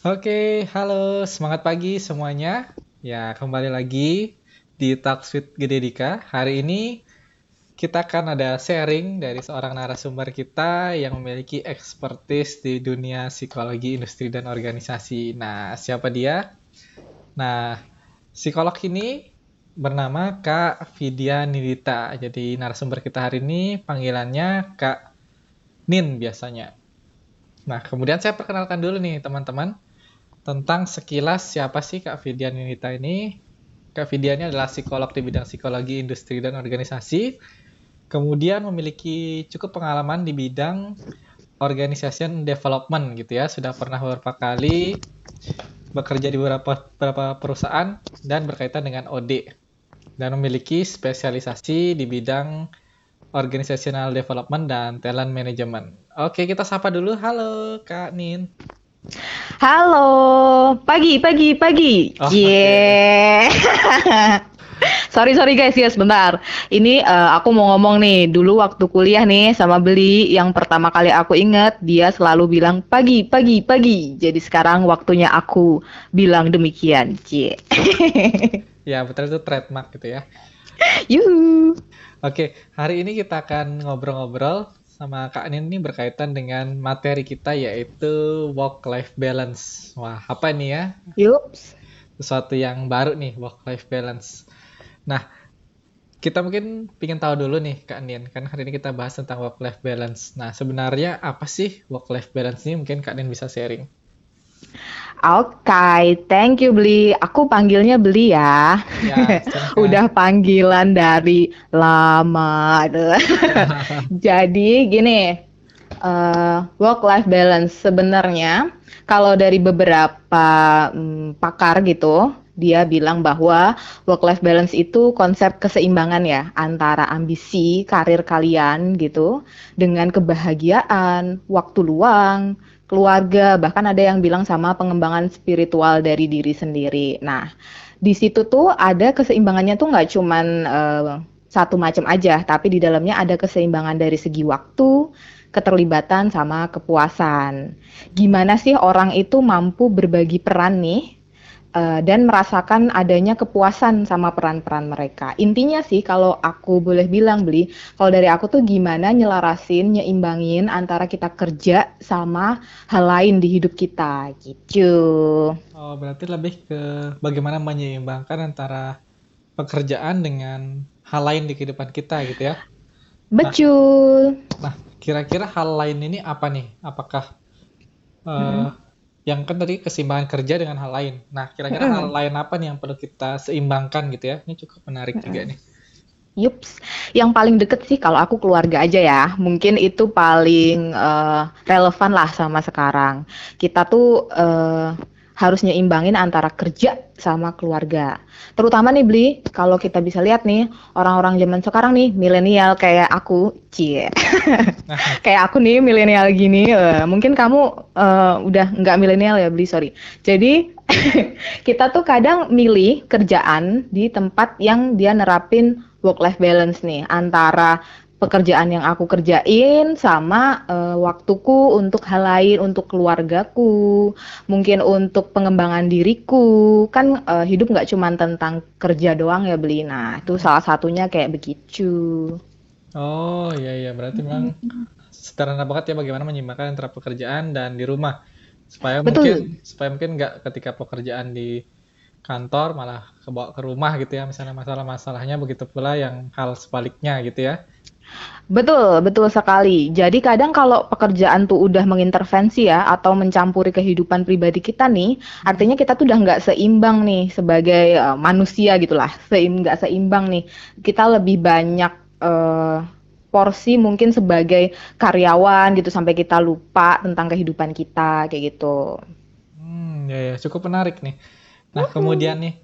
Oke, halo, semangat pagi semuanya. Ya, kembali lagi di Talk with Gede Dika. Hari ini kita akan ada sharing dari seorang narasumber kita yang memiliki expertise di dunia psikologi, industri, dan organisasi. Nah, siapa dia? Nah, psikolog ini bernama Kak Vidya Nidita. Jadi narasumber kita hari ini panggilannya Kak Nin biasanya. Nah, kemudian saya perkenalkan dulu nih teman-teman tentang sekilas siapa sih Kak Vidya Nidita ini. Kak Vidya ini adalah psikolog di bidang psikologi, industri, dan organisasi. Kemudian memiliki cukup pengalaman di bidang organization development gitu ya. Sudah pernah beberapa kali bekerja di beberapa, beberapa perusahaan dan berkaitan dengan OD. Dan memiliki spesialisasi di bidang organizational development dan talent management. Oke, kita sapa dulu. Halo Kak Nin. Halo, pagi, pagi, pagi. Oh, Yeah. sorry, sorry guys, ya sebentar. Ini eh, aku mau ngomong nih, dulu waktu kuliah nih sama Beli, yang pertama kali aku ingat, dia selalu bilang pagi, pagi, pagi. Jadi sekarang waktunya aku bilang demikian. Cie. Ya, betul itu trademark gitu ya. Yuhu. Oke, hari ini kita akan ngobrol-ngobrol sama Kak Nin ini berkaitan dengan materi kita yaitu work-life balance. Wah, apa nih ya? Yups. Sesuatu yang baru nih, work-life balance. Nah, kita mungkin ingin tahu dulu nih Kak Nin, kan hari ini kita bahas tentang work-life balance. Nah, sebenarnya apa sih work-life balance ini? Mungkin Kak Nin bisa sharing. Oke, thank you Beli. Aku panggilnya Beli ya. Ya. Udah panggilan dari lama. Jadi gini, eh work-life balance sebenarnya kalau dari beberapa mm, pakar gitu, dia bilang bahwa work-life balance itu konsep keseimbangan ya antara ambisi karir kalian gitu dengan kebahagiaan, waktu luang, keluarga, bahkan ada yang bilang sama pengembangan spiritual dari diri sendiri. Nah, di situ tuh ada keseimbangannya tuh nggak cuman eh, satu macam aja, tapi di dalamnya ada keseimbangan dari segi waktu, keterlibatan sama kepuasan. Gimana sih orang itu mampu berbagi peran nih eh, dan merasakan adanya kepuasan sama peran-peran mereka. Intinya sih kalau aku boleh bilang beli, kalau dari aku tuh gimana nyelarasin, nyeimbangin antara kita kerja sama hal lain di hidup kita gitu. Oh, berarti lebih ke bagaimana menyeimbangkan antara pekerjaan dengan hal lain di kehidupan kita gitu ya. Betul. Nah, kira-kira hal lain ini apa nih? Apakah eh, Mm-mm. Yang kan tadi keseimbangan kerja dengan hal lain. Nah, kira-kira hal lain apa nih yang perlu kita seimbangkan gitu ya? Ini cukup menarik juga nih. Yups, yang paling deket sih kalau aku keluarga aja ya. Mungkin itu paling eh, relevan lah sama sekarang. Kita tuh eh, harus nyeimbangin antara kerja sama keluarga. Terutama nih Bli, kalau kita bisa lihat nih, orang-orang zaman sekarang nih, milenial kayak aku, cie. Kayak aku nih milenial gini, eh, mungkin kamu eh, udah nggak milenial ya Bli, sorry. Jadi kita tuh kadang milih kerjaan di tempat yang dia nerapin work-life balance nih antara pekerjaan yang aku kerjain sama eh, waktuku untuk hal lain, untuk keluargaku, mungkin untuk pengembangan diriku. Kan eh, hidup nggak cuma tentang kerja doang ya Beli. Nah, itu salah satunya kayak begitu. oh iya iya, berarti memang sederhana banget ya bagaimana menyeimbangkan antara pekerjaan dan di rumah. Supaya Betul. mungkin supaya mungkin nggak ketika pekerjaan di kantor malah kebawa ke rumah gitu ya. Misalnya masalah-masalahnya begitu pula yang hal sebaliknya gitu ya. Betul, betul sekali. Jadi kadang kalau pekerjaan tuh udah mengintervensi ya atau mencampuri kehidupan pribadi kita nih, artinya kita tuh udah nggak seimbang nih sebagai eh, manusia gitulah, seim nggak seimbang nih. Kita lebih banyak eh, porsi mungkin sebagai karyawan gitu sampai kita lupa tentang kehidupan kita kayak gitu. Hmm, ya, ya, cukup menarik nih. Nah, kemudian nih,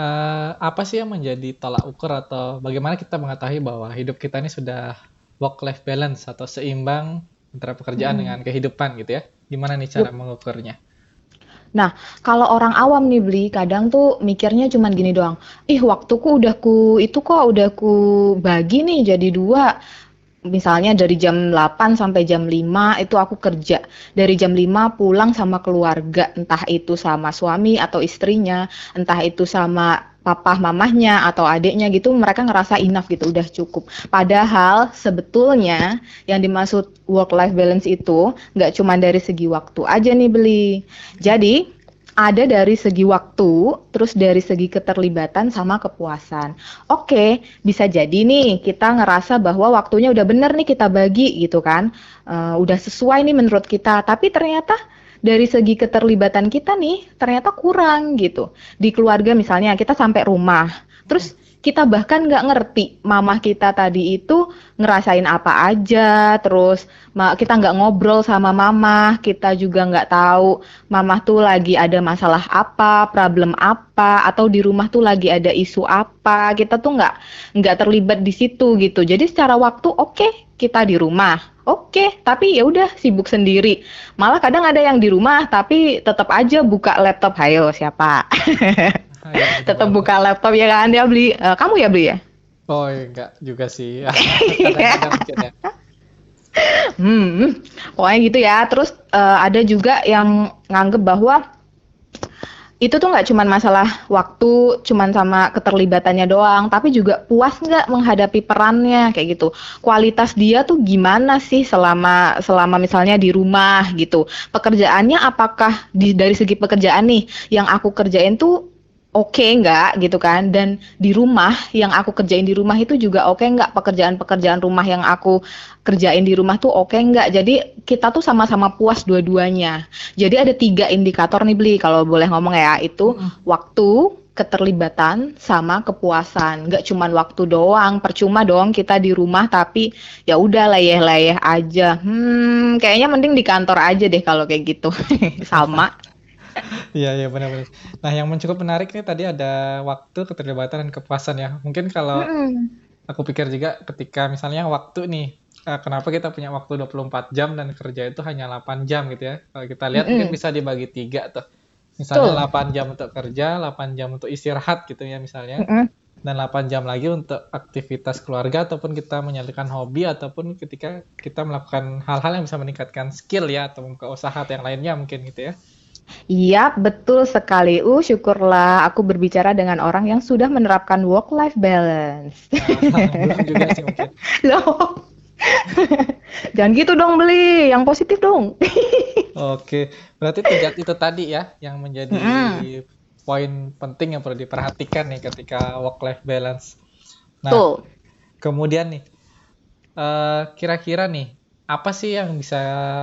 eh, apa sih yang menjadi tolak ukur atau bagaimana kita mengetahui bahwa hidup kita ini sudah work-life balance atau seimbang antara pekerjaan dengan kehidupan gitu ya? Gimana nih cara mengukurnya? Nah, kalau orang awam nih beli, kadang tuh mikirnya cuman gini doang. Ih, waktuku udah ku itu kok udah ku bagi nih jadi dua. Misalnya dari jam 8 sampai jam 5 itu aku kerja. Dari jam 5 pulang sama keluarga, entah itu sama suami atau istrinya, entah itu sama papa mamahnya atau adiknya gitu mereka ngerasa enough gitu udah cukup padahal sebetulnya yang dimaksud work life balance itu nggak cuma dari segi waktu aja nih beli jadi ada dari segi waktu, terus dari segi keterlibatan sama kepuasan. Oke, bisa jadi nih kita ngerasa bahwa waktunya udah bener nih kita bagi gitu kan, uh, udah sesuai nih menurut kita. Tapi ternyata dari segi keterlibatan kita nih ternyata kurang gitu. Di keluarga misalnya kita sampai rumah, terus kita bahkan nggak ngerti mamah kita tadi itu ngerasain apa aja, terus kita nggak ngobrol sama mamah, kita juga nggak tahu mamah tuh lagi ada masalah apa, problem apa, atau di rumah tuh lagi ada isu apa, kita tuh nggak nggak terlibat di situ gitu. Jadi secara waktu oke okay, kita di rumah, oke, okay, tapi ya udah sibuk sendiri. Malah kadang ada yang di rumah tapi tetap aja buka laptop, hayo siapa? ya, tetap buka laptop ya kan dia beli uh, kamu ya beli ya oh enggak juga sih ya. hmm pokoknya gitu ya terus uh, ada juga yang nganggep bahwa itu tuh nggak cuma masalah waktu, cuman sama keterlibatannya doang, tapi juga puas nggak menghadapi perannya kayak gitu. Kualitas dia tuh gimana sih selama selama misalnya di rumah gitu. Pekerjaannya apakah di dari segi pekerjaan nih yang aku kerjain tuh oke okay nggak gitu kan? Dan di rumah yang aku kerjain di rumah itu juga oke okay nggak? Pekerjaan-pekerjaan rumah yang aku kerjain di rumah tuh oke okay nggak? Jadi kita tuh sama-sama puas dua-duanya. Jadi ada tiga indikator nih beli kalau boleh ngomong ya. Itu hmm. waktu keterlibatan sama kepuasan. Nggak cuman waktu doang percuma dong kita di rumah tapi ya udah layeh-layeh aja. Hmm kayaknya mending di kantor aja deh kalau kayak gitu. Sama Iya iya benar-benar. Nah yang cukup menarik nih tadi ada waktu keterlibatan dan kepuasan ya. Mungkin kalau mm. aku pikir juga ketika misalnya waktu nih uh, kenapa kita punya waktu 24 jam dan kerja itu hanya 8 jam gitu ya. Kalau kita lihat mm -hmm. mungkin bisa dibagi tiga tuh. Misalnya Tuh. 8 jam untuk kerja, 8 jam untuk istirahat gitu ya misalnya. Mm -hmm. Dan 8 jam lagi untuk aktivitas keluarga ataupun kita menyalurkan hobi ataupun ketika kita melakukan hal-hal yang bisa meningkatkan skill ya atau ke usaha yang lainnya mungkin gitu ya. Iya, betul sekali. Uh, syukurlah aku berbicara dengan orang yang sudah menerapkan work life balance. Nah, juga sih mungkin. Loh. Jangan gitu dong beli, yang positif dong. Oke, berarti tiga itu tadi ya yang menjadi mm. poin penting yang perlu diperhatikan nih ketika work life balance. Nah, Tuh. kemudian nih, eh, kira-kira uh, nih apa sih yang bisa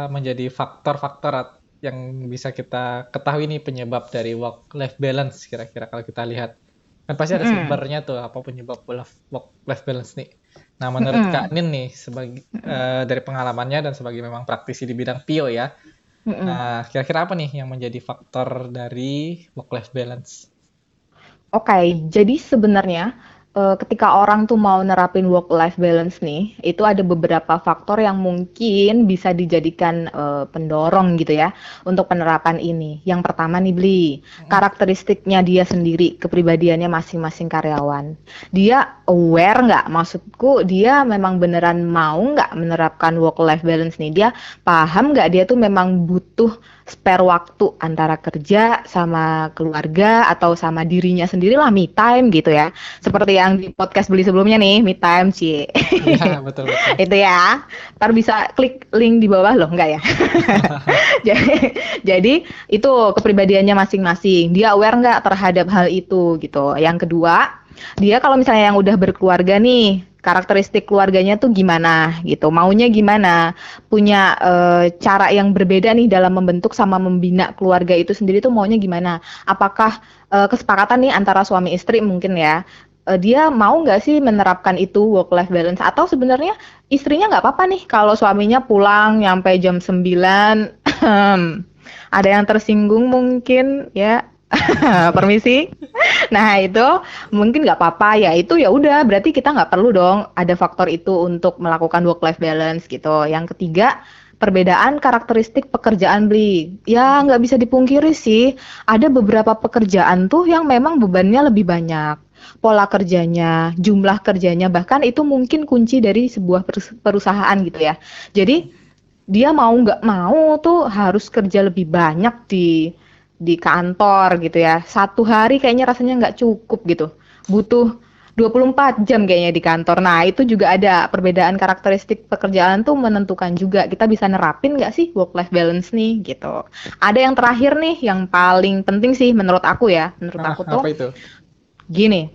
menjadi faktor-faktor yang bisa kita ketahui nih penyebab dari work life balance kira-kira kalau kita lihat. Kan pasti ada sumbernya tuh apa penyebab work life balance nih. Nah menurut mm. Kak Nin nih sebagai uh, dari pengalamannya dan sebagai memang praktisi di bidang PIO ya. Nah kira-kira apa nih yang menjadi faktor dari work life balance? Oke, okay, jadi sebenarnya uh, ketika orang tuh mau nerapin work life balance nih, itu ada beberapa faktor yang mungkin bisa dijadikan uh, pendorong gitu ya untuk penerapan ini. Yang pertama nih Bli, karakteristiknya dia sendiri, kepribadiannya masing-masing karyawan. Dia aware nggak? Maksudku dia memang beneran mau nggak menerapkan work life balance nih? Dia paham nggak dia tuh memang butuh spare waktu antara kerja sama keluarga atau sama dirinya sendiri lah me time gitu ya. Seperti yang di podcast beli sebelumnya nih, me time sih. Iya, betul betul. Itu ya. Ntar bisa klik link di bawah loh, enggak ya? jadi, jadi itu kepribadiannya masing-masing. Dia aware nggak terhadap hal itu gitu. Yang kedua, dia kalau misalnya yang udah berkeluarga nih, karakteristik keluarganya tuh gimana gitu, maunya gimana, punya e, cara yang berbeda nih dalam membentuk sama membina keluarga itu sendiri tuh maunya gimana? Apakah e, kesepakatan nih antara suami istri mungkin ya? E, dia mau nggak sih menerapkan itu work life balance? Atau sebenarnya istrinya nggak apa-apa nih kalau suaminya pulang nyampe jam 9 ada yang tersinggung mungkin ya. Permisi. Nah itu mungkin nggak apa-apa. Ya itu ya udah berarti kita nggak perlu dong ada faktor itu untuk melakukan work life balance gitu. Yang ketiga perbedaan karakteristik pekerjaan beli. Ya nggak bisa dipungkiri sih ada beberapa pekerjaan tuh yang memang bebannya lebih banyak pola kerjanya, jumlah kerjanya, bahkan itu mungkin kunci dari sebuah perusahaan gitu ya. Jadi dia mau nggak mau tuh harus kerja lebih banyak di di kantor gitu ya. Satu hari kayaknya rasanya nggak cukup gitu. Butuh 24 jam kayaknya di kantor. Nah, itu juga ada perbedaan karakteristik pekerjaan tuh menentukan juga kita bisa nerapin nggak sih work life balance nih gitu. Ada yang terakhir nih yang paling penting sih menurut aku ya. Menurut nah, aku tuh apa itu? Gini.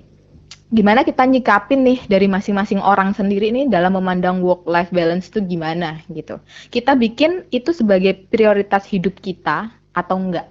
Gimana kita nyikapin nih dari masing-masing orang sendiri nih dalam memandang work life balance tuh gimana gitu. Kita bikin itu sebagai prioritas hidup kita atau enggak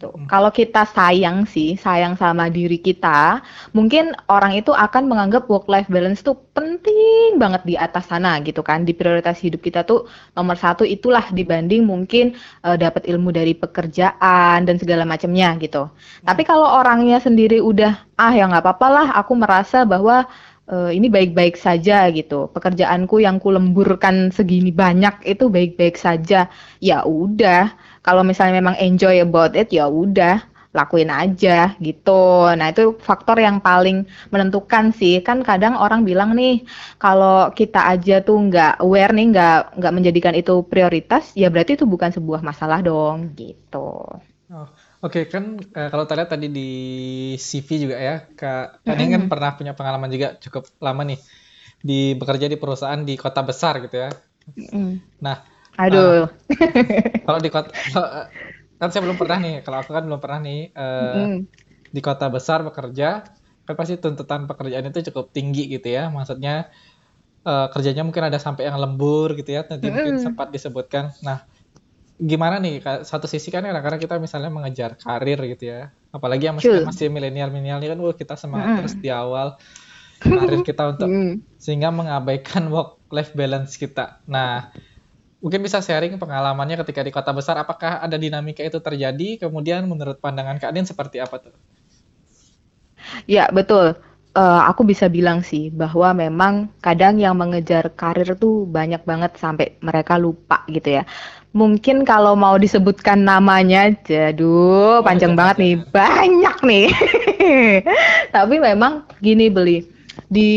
gitu. Hmm. Kalau kita sayang sih, sayang sama diri kita, mungkin orang itu akan menganggap work life balance tuh penting banget di atas sana gitu kan. Di prioritas hidup kita tuh nomor satu itulah dibanding mungkin uh, dapat ilmu dari pekerjaan dan segala macamnya gitu. Hmm. Tapi kalau orangnya sendiri udah ah ya nggak apa-apa lah, aku merasa bahwa uh, ini baik-baik saja gitu. Pekerjaanku yang kulemburkan segini banyak itu baik-baik saja. Ya udah kalau misalnya memang enjoy about it ya udah lakuin aja gitu. Nah, itu faktor yang paling menentukan sih. Kan kadang orang bilang nih, kalau kita aja tuh nggak aware nih, nggak nggak menjadikan itu prioritas, ya berarti itu bukan sebuah masalah dong, gitu. Oke, okay. kan uh, kalau kita lihat tadi di CV juga ya, Kak, -hmm. kan pernah punya pengalaman juga cukup lama nih di bekerja di perusahaan di kota besar gitu ya. Nah, Aduh. Uh, kalau di kota kan saya belum pernah nih. Kalau aku kan belum pernah nih uh, mm. di kota besar bekerja, kan pasti tuntutan pekerjaan itu cukup tinggi gitu ya. Maksudnya uh, kerjanya mungkin ada sampai yang lembur gitu ya. Nanti mm. mungkin sempat disebutkan. Nah, gimana nih satu sisi kan kadang-kadang kita misalnya mengejar karir gitu ya apalagi yang masih masih milenial milenial ini kan wah kita semangat mm. terus di awal karir kita untuk mm. sehingga mengabaikan work life balance kita nah Mungkin bisa sharing pengalamannya ketika di kota besar, apakah ada dinamika itu terjadi? Kemudian menurut pandangan Kak Din seperti apa tuh? Ya, betul. Uh, aku bisa bilang sih bahwa memang kadang yang mengejar karir tuh banyak banget sampai mereka lupa gitu ya. Mungkin kalau mau disebutkan namanya, jaduh, oh, panjang banget nih, banyak nih. Tapi memang gini beli di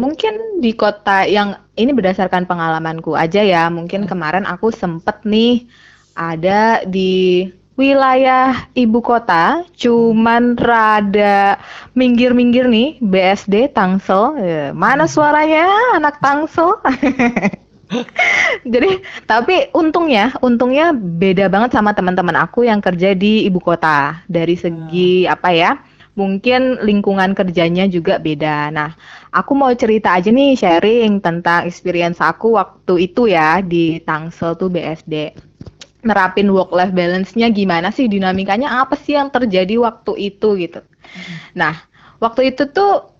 mungkin di kota yang ini berdasarkan pengalamanku aja ya. Mungkin hmm. kemarin aku sempet nih ada di wilayah ibu kota, cuman rada minggir-minggir nih BSD Tangsel. Ya, mana hmm. suaranya anak Tangsel? Jadi tapi untungnya, untungnya beda banget sama teman-teman aku yang kerja di ibu kota dari segi hmm. apa ya? mungkin lingkungan kerjanya juga beda. Nah, aku mau cerita aja nih sharing tentang experience aku waktu itu ya di Tangsel tuh BSD. Nerapin work life balance-nya gimana sih dinamikanya apa sih yang terjadi waktu itu gitu. Nah, waktu itu tuh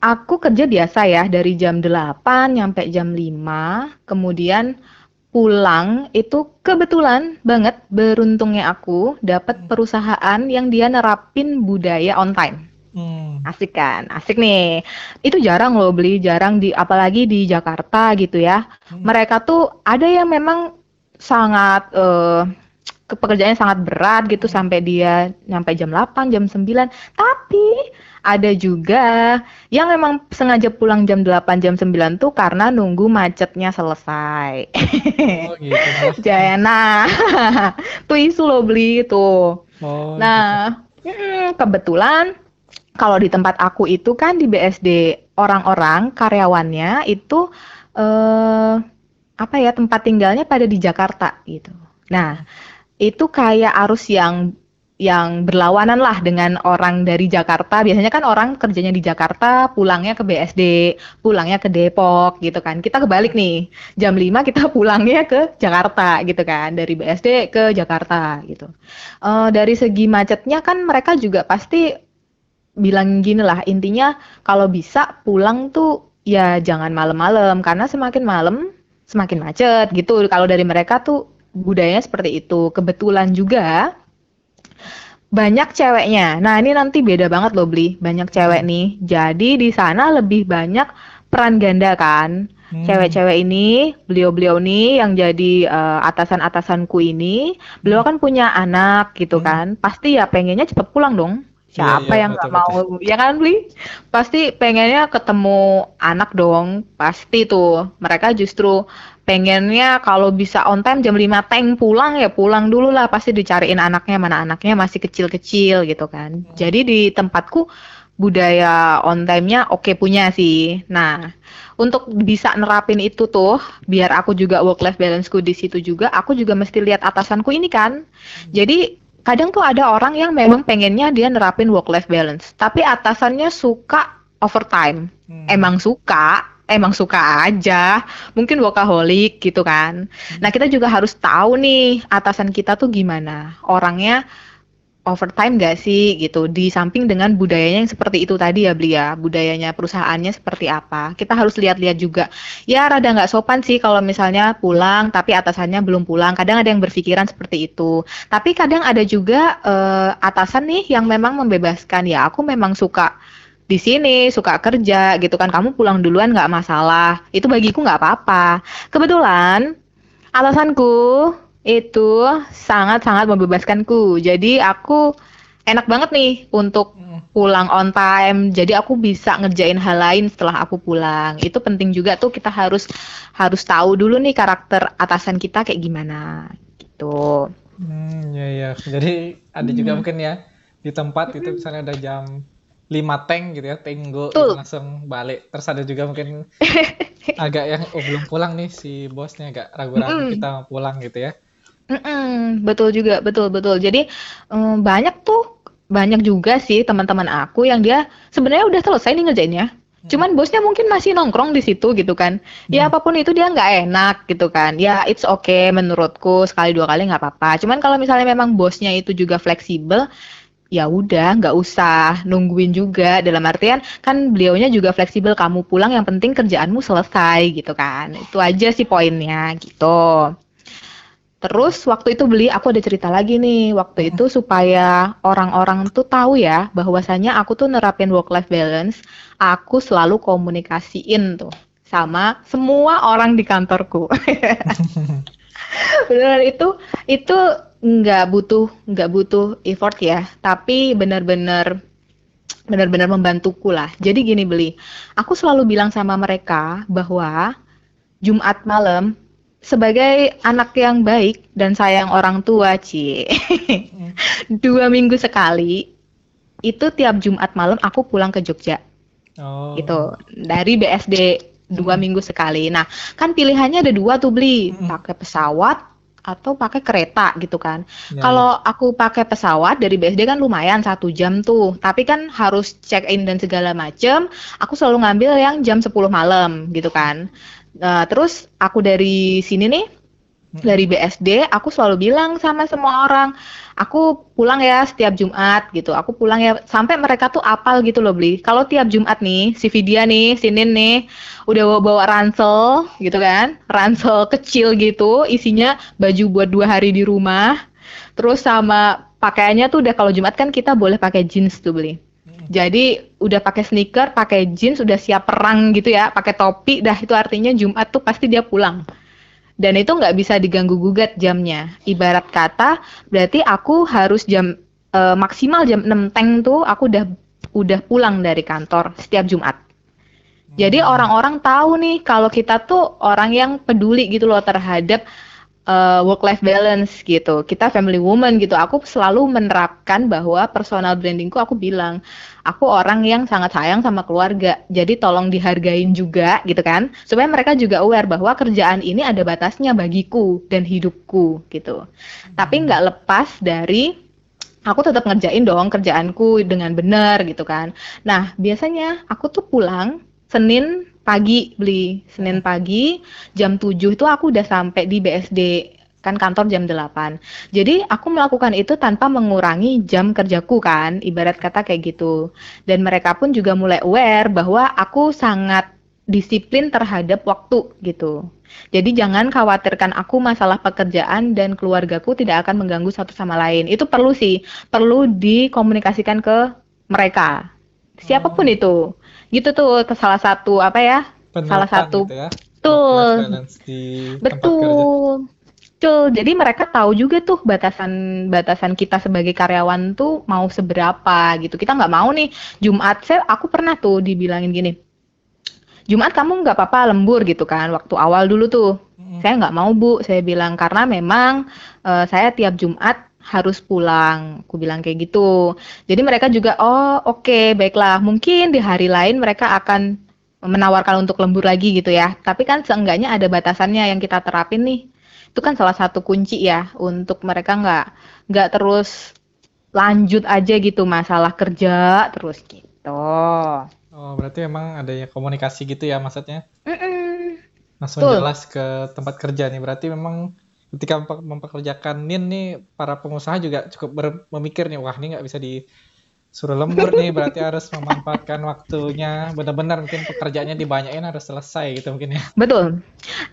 aku kerja biasa ya dari jam 8 nyampe jam 5, kemudian pulang itu kebetulan banget beruntungnya aku dapat hmm. perusahaan yang dia nerapin budaya on time. Hmm. Asik kan, asik nih. Itu jarang loh beli, jarang di apalagi di Jakarta gitu ya. Hmm. Mereka tuh ada yang memang sangat uh, pekerjaannya sangat berat gitu hmm. sampai dia sampai jam 8, jam 9. Tapi ada juga yang memang sengaja pulang jam 8 jam 9 tuh karena nunggu macetnya selesai. Oh gitu. Jana. tuh isu lo beli itu. Oh, nah, gitu. kebetulan kalau di tempat aku itu kan di BSD orang-orang karyawannya itu eh apa ya tempat tinggalnya pada di Jakarta gitu. Nah, itu kayak arus yang yang berlawanan lah dengan orang dari Jakarta. Biasanya kan orang kerjanya di Jakarta, pulangnya ke BSD, pulangnya ke Depok gitu kan. Kita kebalik nih. Jam 5 kita pulangnya ke Jakarta gitu kan. Dari BSD ke Jakarta gitu. Uh, dari segi macetnya kan mereka juga pasti bilang gini lah. Intinya kalau bisa pulang tuh ya jangan malam-malam karena semakin malam semakin macet gitu. Kalau dari mereka tuh budayanya seperti itu. Kebetulan juga banyak ceweknya. Nah, ini nanti beda banget loh, Bli. Banyak cewek nih. Jadi di sana lebih banyak peran ganda kan. Hmm. Cewek-cewek ini, beliau-beliau nih yang jadi uh, atasan-atasanku ini, beliau kan punya anak gitu hmm. kan. Pasti ya pengennya cepet pulang dong. Siapa iya, yang nggak mau, ya kan, Bli? Pasti pengennya ketemu anak dong, pasti tuh. Mereka justru pengennya kalau bisa on time jam 5 teng pulang ya pulang dulu lah. Pasti dicariin anaknya, mana anaknya masih kecil-kecil gitu kan. Jadi di tempatku budaya on time-nya oke punya sih. Nah, untuk bisa nerapin itu tuh, biar aku juga work life balance-ku di situ juga, aku juga mesti lihat atasanku ini kan. Jadi kadang tuh ada orang yang memang pengennya dia nerapin work life balance, tapi atasannya suka overtime. Hmm. Emang suka, emang suka aja. Mungkin workaholic gitu kan. Nah, kita juga harus tahu nih atasan kita tuh gimana. Orangnya overtime gak sih gitu? Di samping dengan budayanya yang seperti itu tadi ya Beli ya? Budayanya perusahaannya seperti apa? Kita harus lihat-lihat juga. Ya rada nggak sopan sih kalau misalnya pulang tapi atasannya belum pulang. Kadang ada yang berpikiran seperti itu. Tapi kadang ada juga eh, atasan nih yang memang membebaskan ya aku memang suka di sini suka kerja gitu kan. Kamu pulang duluan nggak masalah. Itu bagiku nggak apa-apa. Kebetulan Alasanku itu sangat-sangat membebaskanku. Jadi aku enak banget nih untuk Hmm. pulang on time. Jadi aku bisa ngerjain hal lain setelah aku pulang. Itu penting juga tuh kita harus harus tahu dulu nih karakter atasan kita kayak gimana gitu. Hmm, ya ya. Jadi ada juga Hmm. mungkin ya di tempat itu misalnya ada jam 5 teng gitu ya, tenggo gitu, langsung balik. Terus ada juga mungkin agak yang oh belum pulang nih si bosnya agak ragu-ragu Mm-mm. kita mau pulang gitu ya. Mm-mm, betul juga, betul betul. Jadi em, banyak tuh, banyak juga sih teman-teman aku yang dia sebenarnya udah selesai nih ngerjainnya. Cuman bosnya mungkin masih nongkrong di situ gitu kan. Ya Hmm. apa pun itu dia nggak enak gitu kan. Ya it's okay menurutku sekali dua kali nggak apa-apa. Cuman kalau misalnya memang bosnya itu juga fleksibel, ya udah nggak usah nungguin juga. Dalam artian kan beliaunya juga fleksibel. Kamu pulang yang penting kerjaanmu selesai gitu kan. Itu aja sih poinnya gitu. Terus waktu itu beli, aku ada cerita lagi nih. Waktu itu supaya orang-orang tuh tahu ya, bahwasanya aku tuh nerapin work life balance, aku selalu komunikasiin tuh sama semua orang di kantorku. Beneran itu itu nggak butuh nggak butuh effort ya, tapi benar-benar benar-benar membantuku lah. Jadi gini beli, aku selalu bilang sama mereka bahwa Jumat malam sebagai anak yang baik dan sayang orang tua, Ci. Dua minggu sekali itu tiap Jumat malam aku pulang ke Jogja Oh. gitu dari BSD dua minggu sekali. Nah kan pilihannya ada dua tuh beli Mm-mm. pakai pesawat atau pakai kereta gitu kan. Ya, Kalau aku pakai pesawat dari BSD kan lumayan satu jam tuh, tapi kan harus check in dan segala macem. Aku selalu ngambil yang jam 10 malam gitu kan. Nah, terus aku dari sini nih Mm. dari BSD aku selalu bilang sama semua orang aku pulang ya setiap Jumat gitu aku pulang ya sampai mereka tuh apal gitu loh beli kalau tiap Jumat nih si Vidya nih Sinin nih udah bawa, bawa ransel gitu kan ransel kecil gitu isinya baju buat dua hari di rumah terus sama pakaiannya tuh udah kalau Jumat kan kita boleh pakai jeans tuh beli. Jadi udah pakai sneaker, pakai jeans, udah siap perang gitu ya, pakai topi, dah itu artinya Jumat tuh pasti dia pulang. Dan itu nggak bisa diganggu gugat jamnya. Ibarat kata, berarti aku harus jam eh, maksimal jam 6 teng tuh aku udah udah pulang dari kantor setiap Jumat. Jadi Hmm. orang-orang tahu nih kalau kita tuh orang yang peduli gitu loh terhadap work life balance gitu. Kita family woman gitu. Aku selalu menerapkan bahwa personal brandingku aku bilang, aku orang yang sangat sayang sama keluarga. Jadi tolong dihargain juga gitu kan. Supaya mereka juga aware bahwa kerjaan ini ada batasnya bagiku dan hidupku gitu. Tapi nggak lepas dari aku tetap ngerjain dong kerjaanku dengan benar gitu kan. Nah, biasanya aku tuh pulang Senin pagi beli Senin pagi jam 7 itu aku udah sampai di BSD kan kantor jam 8. Jadi aku melakukan itu tanpa mengurangi jam kerjaku kan, ibarat kata kayak gitu. Dan mereka pun juga mulai aware bahwa aku sangat disiplin terhadap waktu gitu. Jadi jangan khawatirkan aku masalah pekerjaan dan keluargaku tidak akan mengganggu satu sama lain. Itu perlu sih, perlu dikomunikasikan ke mereka. Siapa pun Oh. itu. Gitu tuh salah satu apa ya? Salah satu gitu ya. Betul. Betul. Betul. Jadi mereka tahu juga tuh batasan-batasan kita sebagai karyawan tuh mau seberapa gitu. Kita nggak mau nih Jumat. Saya aku pernah tuh dibilangin gini. Jumat kamu nggak apa-apa lembur gitu kan. Waktu awal dulu tuh. Saya nggak mau bu. Saya bilang karena memang uh, saya tiap Jumat harus pulang. Aku bilang kayak gitu. Jadi mereka juga oh oke okay, baiklah. Mungkin di hari lain mereka akan menawarkan untuk lembur lagi gitu ya. Tapi kan seenggaknya ada batasannya yang kita terapin nih itu kan salah satu kunci ya untuk mereka nggak nggak terus lanjut aja gitu masalah kerja terus gitu. Oh berarti emang adanya komunikasi gitu ya maksudnya? Mm-mm. Langsung Tuh. jelas ke tempat kerja nih berarti memang ketika mempekerjakan Nin nih para pengusaha juga cukup memikir nih wah ini nggak bisa di suruh lembur nih berarti harus memanfaatkan waktunya. Benar-benar mungkin pekerjaannya dibanyakin harus selesai gitu mungkin ya. Betul.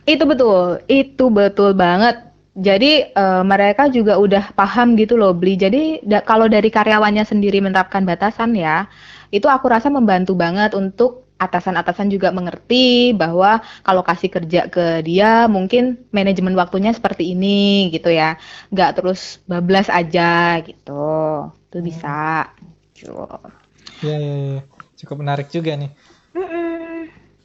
Itu betul. Itu betul banget. Jadi uh, mereka juga udah paham gitu loh beli jadi da kalau dari karyawannya sendiri menerapkan batasan ya itu aku rasa membantu banget untuk atasan-atasan juga mengerti bahwa kalau kasih kerja ke dia mungkin manajemen waktunya seperti ini gitu ya nggak terus bablas aja gitu itu bisa Gitu. Iya, ya, ya. cukup menarik juga nih.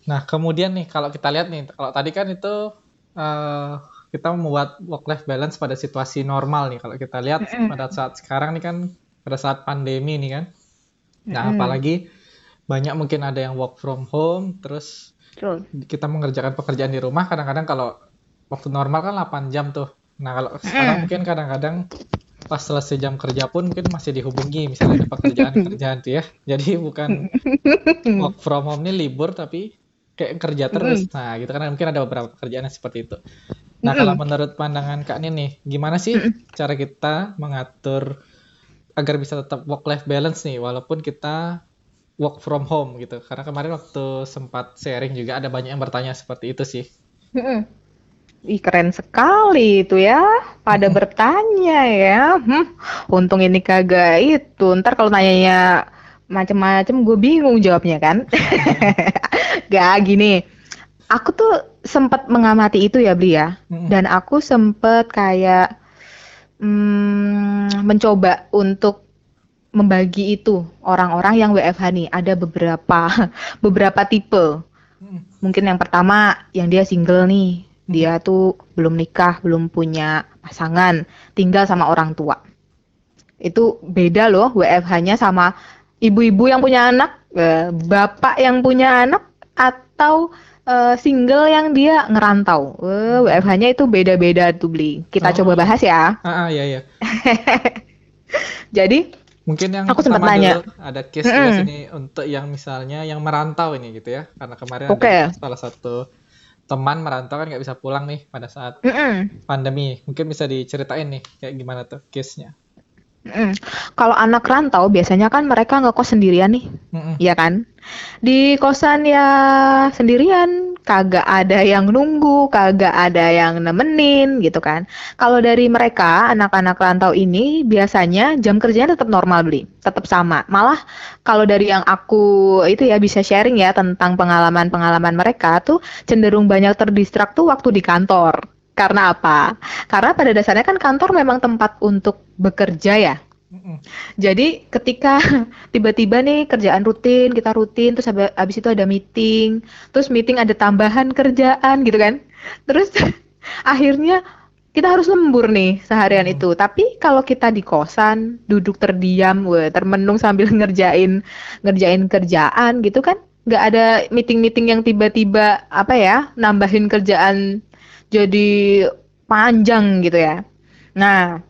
Nah, kemudian nih kalau kita lihat nih, kalau tadi kan itu uh, kita membuat work life balance pada situasi normal nih. Kalau kita lihat pada saat sekarang nih kan pada saat pandemi nih kan. Nah, apalagi banyak mungkin ada yang work from home, terus kita mengerjakan pekerjaan di rumah. Kadang-kadang kalau waktu normal kan 8 jam tuh. Nah, kalau sekarang mungkin kadang-kadang pas selesai jam kerja pun mungkin masih dihubungi misalnya ada pekerjaan-kerjaan tuh ya. Jadi bukan work from home ini libur tapi kayak kerja terus. Nah, gitu kan mungkin ada beberapa pekerjaan yang seperti itu. Nah, kalau menurut pandangan Kak Nin nih, gimana sih cara kita mengatur agar bisa tetap work life balance nih walaupun kita work from home gitu. Karena kemarin waktu sempat sharing juga ada banyak yang bertanya seperti itu sih. Ih, keren sekali itu ya. Pada hmm. bertanya ya. Hmm, untung ini kagak itu. Ntar kalau nanyanya macem-macem gue bingung jawabnya kan. Gak gini. Aku tuh sempat mengamati itu ya Bli ya. Hmm. Dan aku sempet kayak hmm, mencoba untuk membagi itu orang-orang yang WFH nih. Ada beberapa beberapa tipe. Hmm. Mungkin yang pertama yang dia single nih dia tuh belum nikah, belum punya pasangan, tinggal sama orang tua. Itu beda loh WFH-nya sama ibu-ibu yang punya anak, eh, bapak yang punya anak, atau uh, single yang dia ngerantau. Uh, eh, WFH-nya itu beda-beda tuh beli. Kita oh. coba bahas ya. Ah, ah iya iya. Jadi mungkin yang aku sempat nanya ada case mm -hmm. sini untuk yang misalnya yang merantau ini gitu ya. Karena kemarin okay. ada salah satu teman merantau kan nggak bisa pulang nih pada saat mm -mm. pandemi. Mungkin bisa diceritain nih kayak gimana tuh case-nya. Mm. Kalau anak rantau biasanya kan mereka ngekos sendirian nih, mm ya kan? Di kosan ya sendirian, kagak ada yang nunggu, kagak ada yang nemenin gitu kan. Kalau dari mereka anak-anak rantau ini biasanya jam kerjanya tetap normal beli, tetap sama. Malah kalau dari yang aku itu ya bisa sharing ya tentang pengalaman-pengalaman mereka tuh cenderung banyak terdistrak tuh waktu di kantor karena apa? Karena pada dasarnya kan kantor memang tempat untuk bekerja ya. Jadi ketika tiba-tiba nih kerjaan rutin, kita rutin, terus habis itu ada meeting, terus meeting ada tambahan kerjaan gitu kan. Terus akhirnya kita harus lembur nih seharian hmm. itu. Tapi kalau kita di kosan, duduk terdiam, we, termenung sambil ngerjain ngerjain kerjaan gitu kan, nggak ada meeting-meeting yang tiba-tiba apa ya nambahin kerjaan jadi panjang gitu ya. Nah,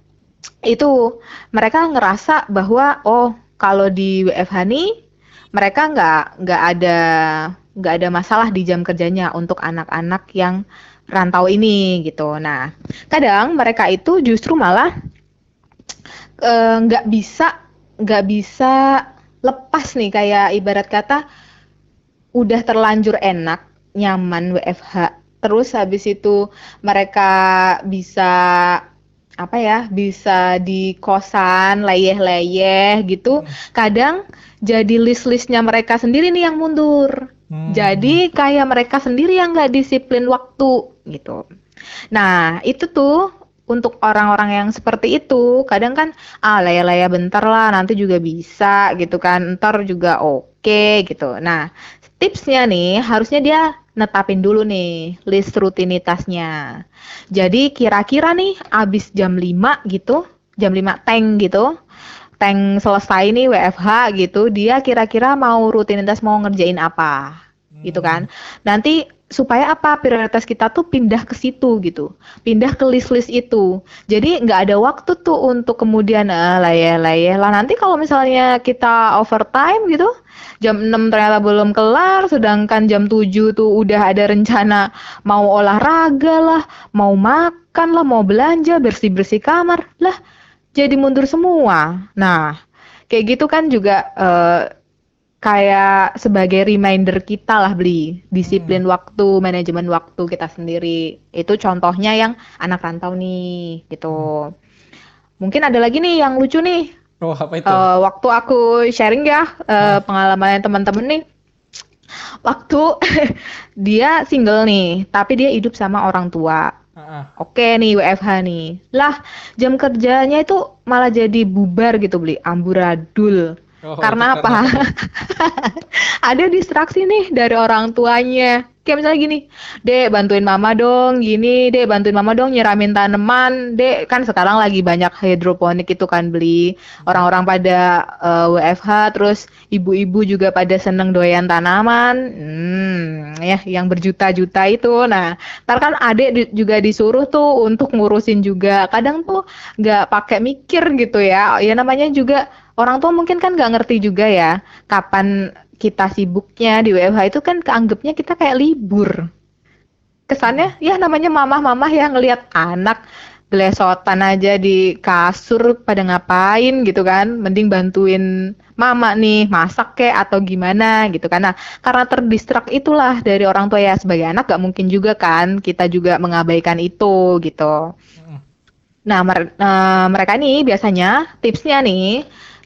itu mereka ngerasa bahwa oh kalau di WFH nih mereka nggak nggak ada nggak ada masalah di jam kerjanya untuk anak-anak yang rantau ini gitu. Nah, kadang mereka itu justru malah eh, nggak uh, bisa nggak bisa lepas nih kayak ibarat kata udah terlanjur enak nyaman WFH terus habis itu mereka bisa apa ya bisa di kosan leyeh-leyeh gitu hmm. kadang jadi list-listnya mereka sendiri nih yang mundur hmm. jadi kayak mereka sendiri yang nggak disiplin waktu gitu nah itu tuh untuk orang-orang yang seperti itu, kadang kan ah laya-laya bentar lah, nanti juga bisa gitu kan, ntar juga oke gitu. Nah, tipsnya nih harusnya dia netapin dulu nih list rutinitasnya. Jadi kira-kira nih abis jam 5 gitu, jam 5 tank gitu, tank selesai nih WFH gitu, dia kira-kira mau rutinitas mau ngerjain apa gitu kan. Hmm. Nanti supaya apa? Prioritas kita tuh pindah ke situ gitu. Pindah ke list-list itu. Jadi nggak ada waktu tuh untuk kemudian uh, layah-layah lah. Nanti kalau misalnya kita overtime gitu jam 6 ternyata belum kelar sedangkan jam 7 tuh udah ada rencana mau olahraga lah mau makan lah mau belanja bersih-bersih kamar lah. Jadi mundur semua. Nah kayak gitu kan juga uh, kayak sebagai reminder kita lah beli disiplin hmm. waktu manajemen waktu kita sendiri itu contohnya yang anak rantau nih gitu hmm. mungkin ada lagi nih yang lucu nih oh apa itu uh, waktu aku sharing ya uh, hmm. pengalaman teman-teman nih waktu dia single nih tapi dia hidup sama orang tua uh-uh. Oke nih WFH nih. Lah, jam kerjanya itu malah jadi bubar gitu beli amburadul Oh, karena apa? ada distraksi nih dari orang tuanya. Kayak misalnya gini, Dek bantuin mama dong, gini, Dek bantuin mama dong nyiramin tanaman. Dek kan sekarang lagi banyak hidroponik itu kan beli. Orang-orang pada uh, eh, WFH terus ibu-ibu juga pada seneng doyan tanaman. Hmm, ya yang berjuta-juta itu. Nah, ntar kan adek juga disuruh tuh untuk ngurusin juga. Kadang tuh nggak pakai mikir gitu ya. Ya namanya juga orang tua mungkin kan nggak ngerti juga ya kapan kita sibuknya di WFH itu kan keanggapnya kita kayak libur. Kesannya ya namanya mamah-mamah yang ngelihat anak gelesotan aja di kasur pada ngapain gitu kan. Mending bantuin mama nih masak kek atau gimana gitu karena karena terdistrak itulah dari orang tua ya. Sebagai anak gak mungkin juga kan kita juga mengabaikan itu gitu. Nah mer uh, mereka nih biasanya tipsnya nih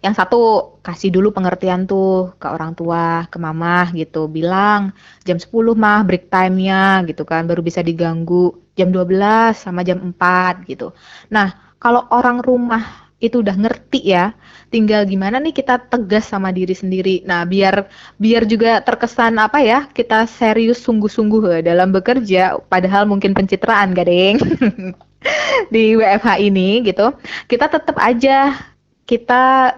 yang satu kasih dulu pengertian tuh ke orang tua, ke mama gitu, bilang jam 10 mah break time-nya gitu kan, baru bisa diganggu jam 12 sama jam 4 gitu. Nah, kalau orang rumah itu udah ngerti ya, tinggal gimana nih kita tegas sama diri sendiri. Nah, biar biar juga terkesan apa ya, kita serius sungguh-sungguh dalam bekerja, padahal mungkin pencitraan, gading. di WFH ini gitu, kita tetap aja kita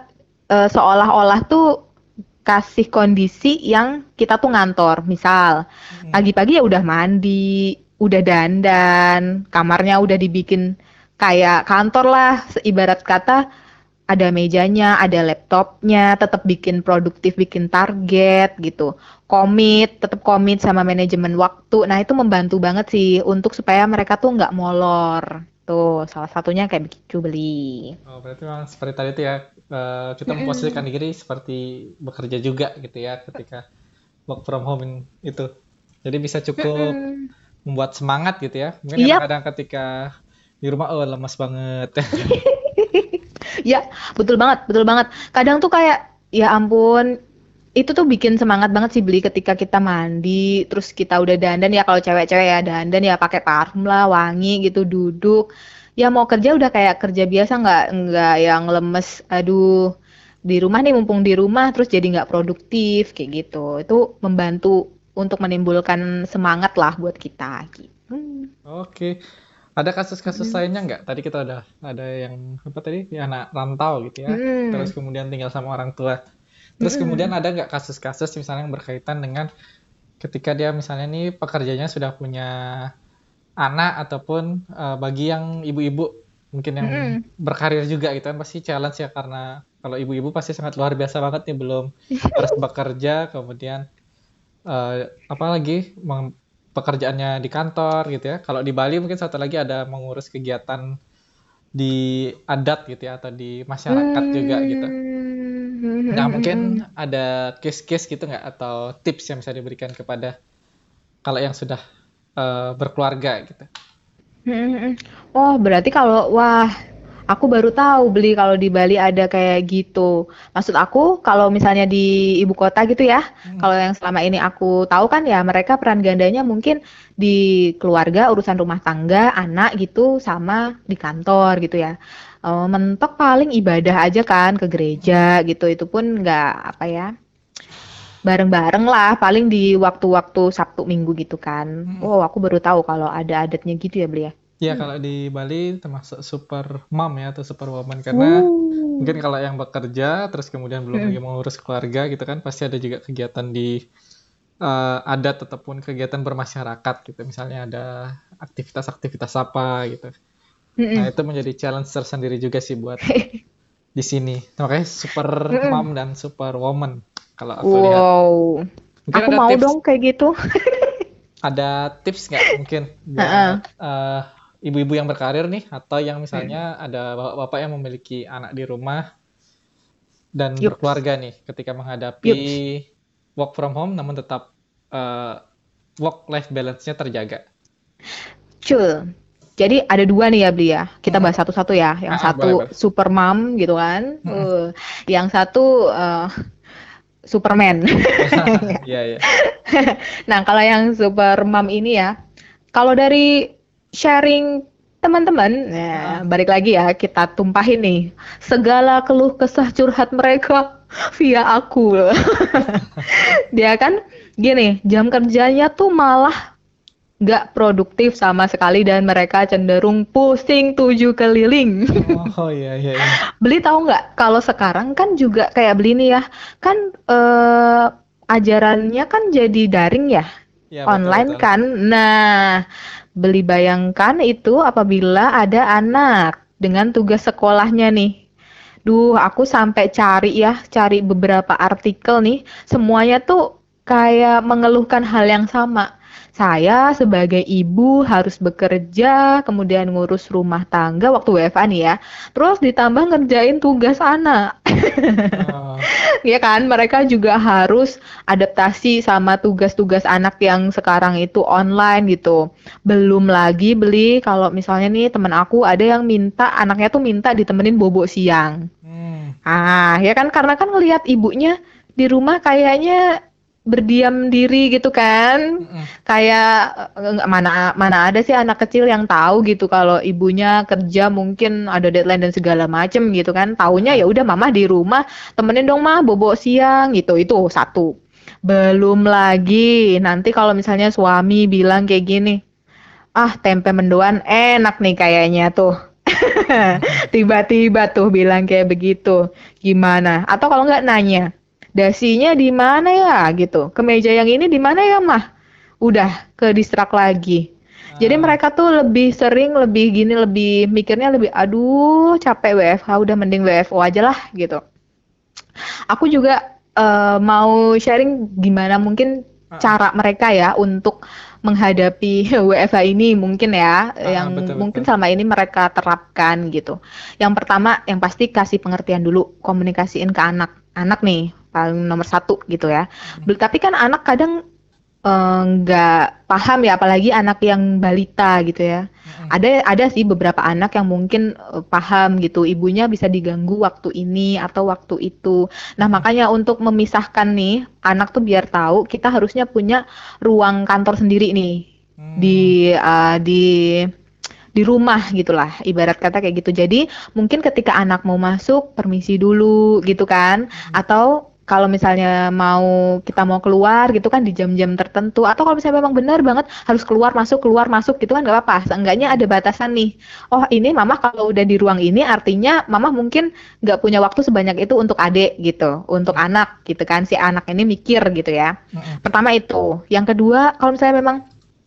uh, seolah-olah tuh kasih kondisi yang kita tuh ngantor. Misal hmm. pagi-pagi ya udah mandi, udah dandan, kamarnya udah dibikin kayak kantor lah, ibarat kata ada mejanya, ada laptopnya, tetap bikin produktif, bikin target gitu. Komit, tetap komit sama manajemen waktu. Nah itu membantu banget sih untuk supaya mereka tuh nggak molor. Tuh salah satunya kayak begitu beli. Oh berarti memang seperti tadi itu ya uh, kita memposisikan diri seperti bekerja juga gitu ya ketika work from home itu. Jadi bisa cukup membuat semangat gitu ya. Mungkin yep. kadang ketika di rumah oh lemas banget. ya, betul banget, betul banget. Kadang tuh kayak ya ampun itu tuh bikin semangat banget sih beli ketika kita mandi terus kita udah dandan ya kalau cewek-cewek ya dandan ya pakai parfum lah wangi gitu duduk ya mau kerja udah kayak kerja biasa nggak nggak yang lemes aduh di rumah nih mumpung di rumah terus jadi nggak produktif kayak gitu itu membantu untuk menimbulkan semangat lah buat kita gitu. Oke. Ada kasus-kasus hmm. lainnya nggak? Tadi kita udah ada yang apa tadi? Ya anak rantau gitu ya. Hmm. Terus kemudian tinggal sama orang tua. Terus hmm. kemudian ada nggak kasus-kasus misalnya yang berkaitan dengan ketika dia misalnya nih pekerjanya sudah punya anak ataupun uh, bagi yang ibu-ibu mungkin yang mm. berkarir juga gitu kan pasti challenge ya karena kalau ibu-ibu pasti sangat luar biasa banget nih belum harus bekerja kemudian uh, apa lagi pekerjaannya di kantor gitu ya kalau di Bali mungkin satu lagi ada mengurus kegiatan di adat gitu ya atau di masyarakat mm. juga gitu nah mungkin ada case-case gitu nggak atau tips yang bisa diberikan kepada kalau yang sudah uh, berkeluarga gitu. Oh, berarti kalau wah Aku baru tahu beli kalau di Bali ada kayak gitu. Maksud aku kalau misalnya di ibu kota gitu ya, hmm. kalau yang selama ini aku tahu kan ya mereka peran gandanya mungkin di keluarga, urusan rumah tangga, anak gitu, sama di kantor gitu ya. Uh, mentok paling ibadah aja kan ke gereja gitu, itu pun nggak apa ya bareng-bareng lah paling di waktu-waktu Sabtu Minggu gitu kan. Hmm. Oh, aku baru tahu kalau ada adatnya gitu ya, Beli ya. Iya, hmm. kalau di Bali termasuk super mom ya atau super woman karena uh. mungkin kalau yang bekerja terus kemudian belum hmm. lagi mengurus keluarga gitu kan pasti ada juga kegiatan di uh, adat ataupun kegiatan bermasyarakat gitu. Misalnya ada aktivitas-aktivitas apa gitu. Hmm. Nah, itu menjadi challenge tersendiri juga sih buat di sini. Makanya super mom dan super woman kalau aku wow. lihat. Mungkin aku mau tips, dong kayak gitu. ada tips nggak mungkin buat uh. Uh, ibu-ibu yang berkarir nih atau yang misalnya hmm. ada bapak-bapak yang memiliki anak di rumah dan Yups. berkeluarga nih ketika menghadapi Yups. work from home namun tetap uh, work life balance-nya terjaga. Cul. Jadi ada dua nih ya Bli ya. Kita hmm. bahas satu-satu ya. Yang ah, satu boleh, boleh. super mom gitu kan. Hmm. Uh, yang satu uh, Superman. Iya, iya. Nah, kalau yang super mom ini ya, kalau dari sharing teman-teman, ya, balik lagi ya kita tumpahin nih segala keluh kesah curhat mereka via aku. Dia kan gini, jam kerjanya tuh malah nggak produktif sama sekali dan mereka cenderung pusing tujuh keliling. Oh iya iya. iya. beli tahu nggak? Kalau sekarang kan juga kayak beli nih ya, kan eh, ajarannya kan jadi daring ya, ya online betul. kan. Nah Beli bayangkan itu apabila ada anak dengan tugas sekolahnya nih. Duh, aku sampai cari ya, cari beberapa artikel nih. Semuanya tuh kayak mengeluhkan hal yang sama saya sebagai ibu harus bekerja, kemudian ngurus rumah tangga waktu WFA nih ya. Terus ditambah ngerjain tugas anak. Uh. ya kan, mereka juga harus adaptasi sama tugas-tugas anak yang sekarang itu online gitu. Belum lagi beli kalau misalnya nih temen aku ada yang minta anaknya tuh minta ditemenin bobo siang. Hmm. Ah, ya kan karena kan ngelihat ibunya di rumah kayaknya berdiam diri gitu kan. Mm-hmm. kayak eh, mana mana ada sih anak kecil yang tahu gitu kalau ibunya kerja mungkin ada deadline dan segala macem gitu kan. Taunya ya udah mama di rumah temenin dong mah bobo siang gitu. Itu satu. Belum lagi nanti kalau misalnya suami bilang kayak gini ah tempe mendoan enak nih kayaknya tuh. Tiba-tiba tuh bilang kayak begitu. Gimana? Atau kalau nggak nanya dasinya di mana ya gitu kemeja yang ini di mana ya mah udah ke distrak lagi jadi ah. mereka tuh lebih sering lebih gini lebih mikirnya lebih aduh capek WFH udah mending WFO aja lah gitu aku juga uh, mau sharing gimana mungkin ah. cara mereka ya untuk menghadapi WFH ini mungkin ya ah, yang betul, mungkin betul. selama ini mereka terapkan gitu. Yang pertama yang pasti kasih pengertian dulu, komunikasiin ke anak. Anak nih paling nomor satu gitu ya. Hmm. Tapi kan anak kadang eh, nggak uh, paham ya, apalagi anak yang balita gitu ya. Hmm. Ada ada sih beberapa anak yang mungkin uh, paham gitu, ibunya bisa diganggu waktu ini atau waktu itu. Nah hmm. makanya untuk memisahkan nih anak tuh biar tahu kita harusnya punya ruang kantor sendiri nih hmm. di uh, di di rumah gitulah ibarat kata kayak gitu jadi mungkin ketika anak mau masuk permisi dulu gitu kan hmm. atau kalau misalnya mau kita mau keluar gitu kan di jam-jam tertentu atau kalau misalnya memang benar banget harus keluar masuk keluar masuk gitu kan nggak apa-apa. Seenggaknya ada batasan nih. Oh ini mama kalau udah di ruang ini artinya mama mungkin nggak punya waktu sebanyak itu untuk adik gitu untuk anak gitu kan. Si anak ini mikir gitu ya. Pertama itu. Yang kedua kalau misalnya memang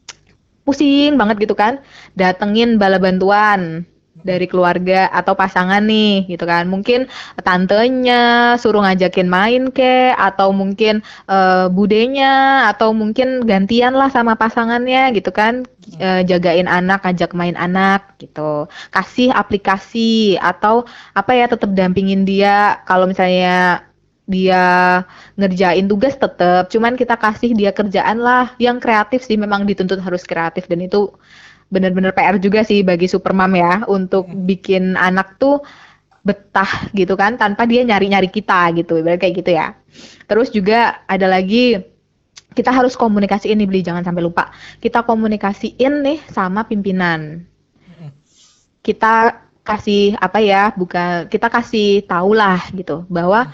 pusing banget gitu kan datengin bala bantuan dari keluarga atau pasangan nih gitu kan. Mungkin tantenya suruh ngajakin main ke atau mungkin uh, budenya atau mungkin gantian lah sama pasangannya gitu kan. Uh, jagain anak ajak main anak gitu. Kasih aplikasi atau apa ya tetap dampingin dia. Kalau misalnya dia ngerjain tugas tetap cuman kita kasih dia kerjaan lah. Yang kreatif sih memang dituntut harus kreatif. Dan itu bener-bener PR juga sih bagi supermom ya untuk bikin anak tuh betah gitu kan tanpa dia nyari-nyari kita gitu ibarat kayak gitu ya. Terus juga ada lagi kita harus komunikasiin nih beli jangan sampai lupa. Kita komunikasiin nih sama pimpinan. Kita kasih apa ya bukan kita kasih tahu lah gitu bahwa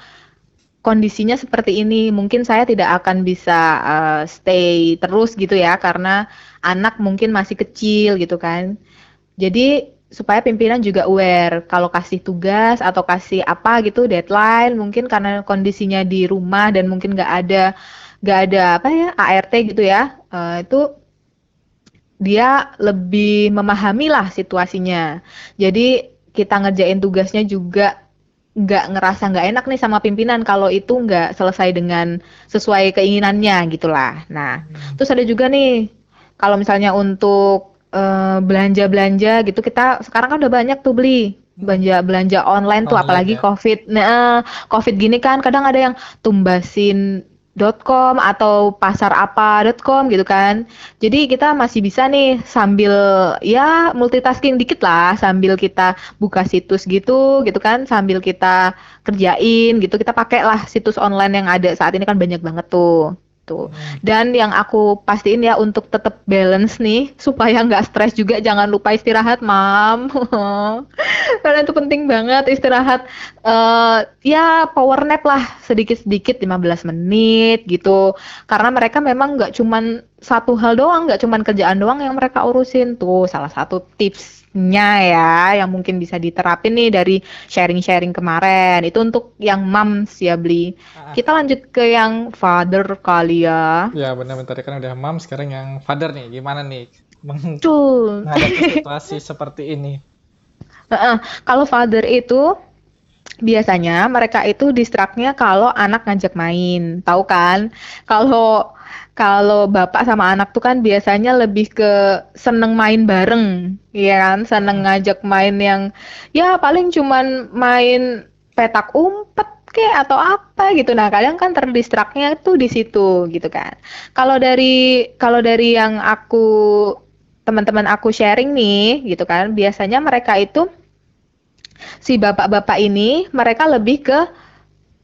kondisinya seperti ini mungkin saya tidak akan bisa uh, stay terus gitu ya karena anak mungkin masih kecil gitu kan. Jadi supaya pimpinan juga aware kalau kasih tugas atau kasih apa gitu deadline mungkin karena kondisinya di rumah dan mungkin nggak ada nggak ada apa ya ART gitu ya uh, itu dia lebih memahami lah situasinya. Jadi kita ngerjain tugasnya juga nggak ngerasa nggak enak nih sama pimpinan kalau itu nggak selesai dengan sesuai keinginannya gitulah. Nah, hmm. terus ada juga nih kalau misalnya untuk uh, belanja-belanja gitu kita sekarang kan udah banyak tuh beli belanja belanja online tuh apalagi ya. covid nah covid gini kan kadang ada yang tumbasin .com atau pasar apa.com gitu kan. Jadi kita masih bisa nih sambil ya multitasking dikit lah sambil kita buka situs gitu gitu kan sambil kita kerjain gitu kita pakai lah situs online yang ada saat ini kan banyak banget tuh gitu. Dan yang aku pastiin ya untuk tetap balance nih supaya nggak stres juga jangan lupa istirahat, mam. Karena itu penting banget istirahat. Uh, ya power nap lah sedikit-sedikit 15 menit gitu. Karena mereka memang nggak cuman satu hal doang, nggak cuman kerjaan doang yang mereka urusin tuh. Salah satu tips nya ya yang mungkin bisa diterapin nih dari sharing-sharing kemarin. Itu untuk yang moms ya beli ah. kita lanjut ke yang father kali ya. Ya benar-benar kan udah mom sekarang yang father nih. Gimana nih? Menghadapi situasi seperti ini. Uh, kalau father itu biasanya mereka itu distraktnya kalau anak ngajak main tahu kan kalau kalau bapak sama anak tuh kan biasanya lebih ke seneng main bareng, ya kan? Seneng ngajak main yang ya paling cuman main petak umpet kayak atau apa gitu. Nah, kadang kan terdistraknya tuh di situ gitu kan. Kalau dari kalau dari yang aku teman-teman aku sharing nih gitu kan, biasanya mereka itu si bapak-bapak ini mereka lebih ke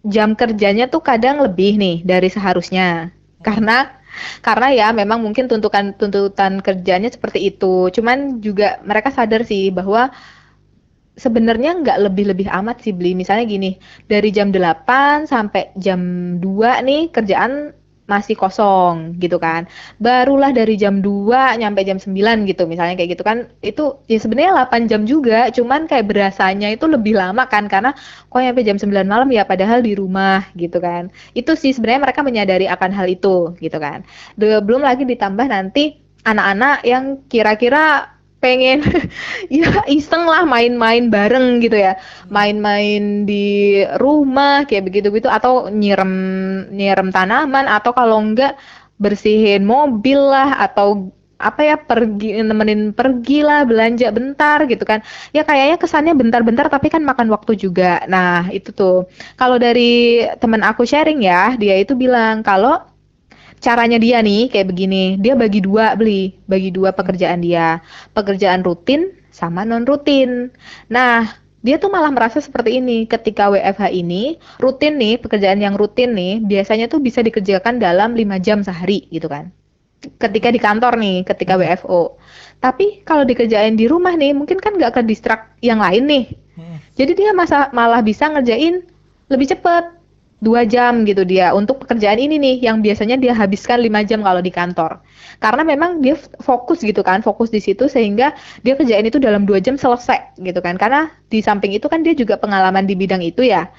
jam kerjanya tuh kadang lebih nih dari seharusnya. Karena karena ya memang mungkin tuntutan tuntutan kerjanya seperti itu. Cuman juga mereka sadar sih bahwa sebenarnya nggak lebih-lebih amat sih beli. Misalnya gini, dari jam 8 sampai jam 2 nih kerjaan masih kosong gitu kan. Barulah dari jam 2 nyampe jam 9 gitu misalnya kayak gitu kan. Itu ya sebenarnya 8 jam juga, cuman kayak berasanya itu lebih lama kan karena kok nyampe jam 9 malam ya padahal di rumah gitu kan. Itu sih sebenarnya mereka menyadari akan hal itu gitu kan. Belum lagi ditambah nanti anak-anak yang kira-kira pengen ya iseng lah main-main bareng gitu ya. Main-main di rumah kayak begitu-begitu atau nyirem nyirem tanaman. Atau kalau enggak bersihin mobil lah. Atau apa ya pergi nemenin pergi lah belanja bentar gitu kan. Ya kayaknya kesannya bentar-bentar tapi kan makan waktu juga. Nah itu tuh. Kalau dari teman aku sharing ya dia itu bilang kalau caranya dia nih kayak begini. Dia bagi dua beli bagi dua pekerjaan dia. Pekerjaan rutin sama non rutin nah dia tuh malah merasa seperti ini. Ketika WFH ini rutin nih pekerjaan yang rutin nih biasanya tuh bisa dikerjakan dalam lima jam sehari gitu kan. Ketika di kantor nih ketika WFO tapi kalau dikerjain di rumah nih mungkin kan nggak ke distrak yang lain nih. Hmm. jadi dia masa malah bisa ngerjain lebih cepet dua jam gitu dia untuk pekerjaan ini nih yang biasanya dia habiskan lima jam kalau di kantor. Karena memang dia fokus gitu kan fokus di situ sehingga dia kerjain itu dalam dua jam selesai gitu kan. Karena di samping itu kan dia juga pengalaman di bidang itu ya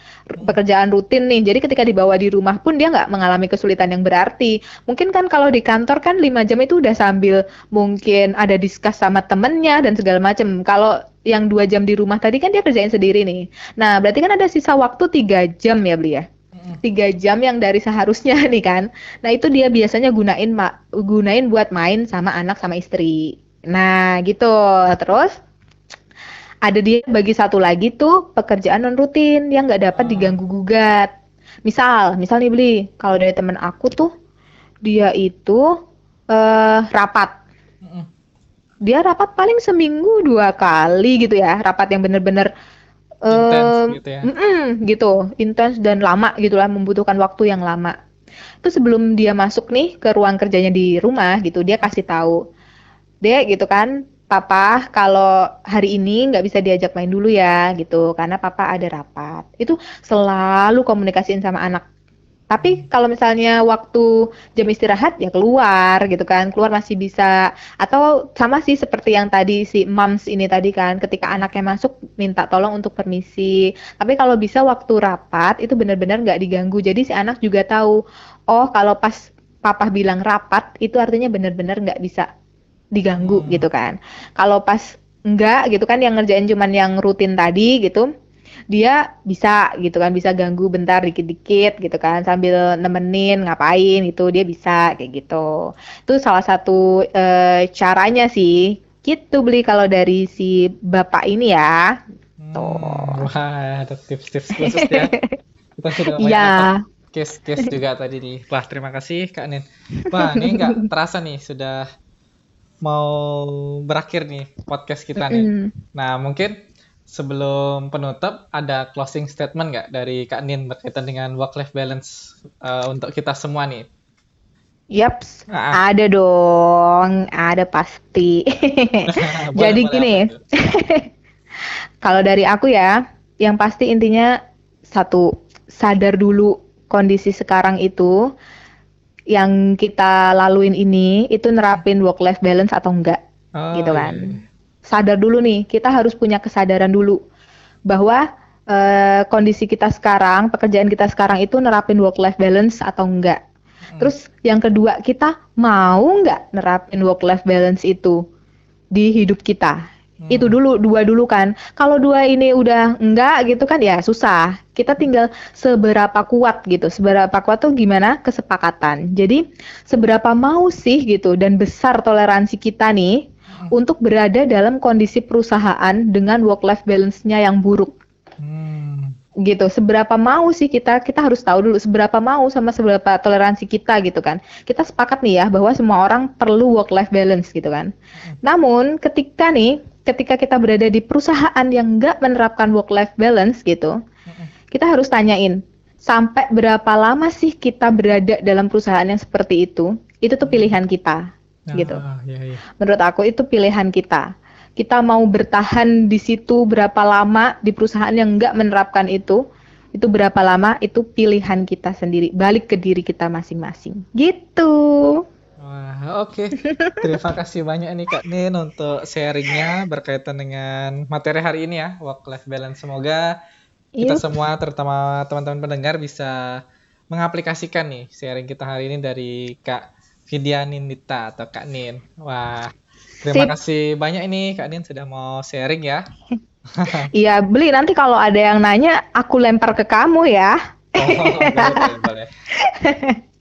pekerjaan rutin nih. Jadi ketika dibawa di rumah pun dia nggak mengalami kesulitan yang berarti. Mungkin kan kalau di kantor kan lima jam itu udah sambil mungkin ada diskus sama temennya dan segala macam kalau yang dua jam di rumah tadi kan dia kerjain sendiri nih. Nah berarti kan ada sisa waktu tiga jam ya beli ya tiga jam yang dari seharusnya nih kan. Nah itu dia biasanya gunain ma gunain buat main sama anak sama istri. Nah gitu. Terus ada dia bagi satu lagi tuh pekerjaan non rutin yang nggak dapat diganggu gugat. Misal, misal nih beli, kalau dari temen aku tuh dia itu uh, rapat. dia rapat paling seminggu dua kali gitu ya rapat yang bener-bener Intens gitu ya. mm-mm, gitu. Intens dan lama gitulah membutuhkan waktu yang lama. Itu sebelum dia masuk nih ke ruang kerjanya di rumah gitu dia kasih tahu dek gitu kan papa kalau hari ini nggak bisa diajak main dulu ya gitu. Karena papa ada rapat. Itu selalu komunikasiin sama anak tapi kalau misalnya waktu jam istirahat ya keluar gitu kan. Keluar masih bisa. Atau sama sih seperti yang tadi si moms ini tadi kan. Ketika anaknya masuk minta tolong untuk permisi. Tapi kalau bisa waktu rapat itu benar-benar nggak diganggu. Jadi si anak juga tahu oh kalau pas papa bilang rapat itu artinya benar-benar nggak bisa diganggu Hmm. gitu kan. Kalau pas enggak gitu kan yang ngerjain cuman yang rutin tadi gitu, dia bisa gitu kan bisa ganggu bentar dikit-dikit gitu kan sambil nemenin ngapain gitu dia bisa kayak gitu. Itu salah satu eh, caranya sih. Gitu beli kalau dari si bapak ini ya. Tuh. Hmm, wah, ada tips-tips khusus ya. Kita sudah dapat case-case juga tadi nih. Wah, terima kasih Kak Nin. Wah, ini nggak terasa nih sudah mau berakhir nih podcast kita nih. Mm-mm. Nah, mungkin sebelum penutup ada closing statement nggak dari Kak Nin berkaitan dengan work-life balance eh, untuk kita semua nih? Yaps, Ah, ada dong, ada pasti. boleh, Jadi boleh gini? Kalau dari aku ya, yang pasti intinya satu, sadar dulu kondisi sekarang itu yang kita laluin ini itu nerapin work life balance atau enggak Oh, gitu kan. iya. Sadar dulu nih, kita harus punya kesadaran dulu bahwa eh, kondisi kita sekarang, pekerjaan kita sekarang itu nerapin work life balance atau enggak. Hmm. Terus yang kedua, kita mau nggak nerapin work life balance itu di hidup kita? Hmm. Itu dulu, dua dulu kan. Kalau dua ini udah enggak gitu kan ya susah. Kita tinggal seberapa kuat gitu. Seberapa kuat tuh gimana? Kesepakatan. Jadi seberapa mau sih gitu dan besar toleransi kita nih untuk berada dalam kondisi perusahaan dengan work life balance-nya yang buruk Hmm. gitu. Seberapa mau sih kita kita harus tahu dulu seberapa mau sama seberapa toleransi kita gitu kan. Kita sepakat nih ya bahwa semua orang perlu work life balance gitu kan. Namun ketika nih ketika kita berada di perusahaan yang nggak menerapkan work life balance gitu, kita harus tanyain sampai berapa lama sih kita berada dalam perusahaan yang seperti itu. Itu tuh pilihan kita gitu. Ah, iya, iya. Menurut aku itu pilihan kita. Kita mau bertahan di situ berapa lama di perusahaan yang nggak menerapkan itu, itu berapa lama itu pilihan kita sendiri. Balik ke diri kita masing-masing. Gitu. Wah, oke. Terima kasih banyak nih Kak Nin untuk sharingnya berkaitan dengan materi hari ini ya, work life balance. Semoga kita Yup. semua terutama teman-teman pendengar bisa mengaplikasikan nih sharing kita hari ini dari Kak Vidyanindita atau Kak Nin. Wah, terima Sip. kasih banyak ini Kak Nin sudah mau sharing ya. Iya, beli nanti kalau ada yang nanya aku lempar ke kamu ya. Oh, boleh.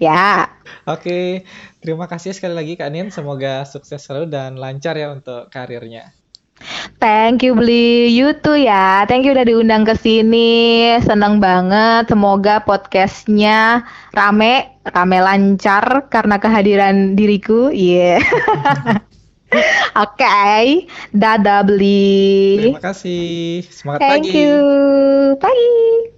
Ya. Oke, terima kasih sekali lagi Kak Nin. Semoga sukses selalu dan lancar ya untuk karirnya. Thank you beli you too ya. Thank you udah diundang ke sini. Seneng banget. Semoga podcastnya rame, rame lancar karena kehadiran diriku. Iya. Oke, dadah beli. Terima kasih. Semangat Thank pagi. you. Bye.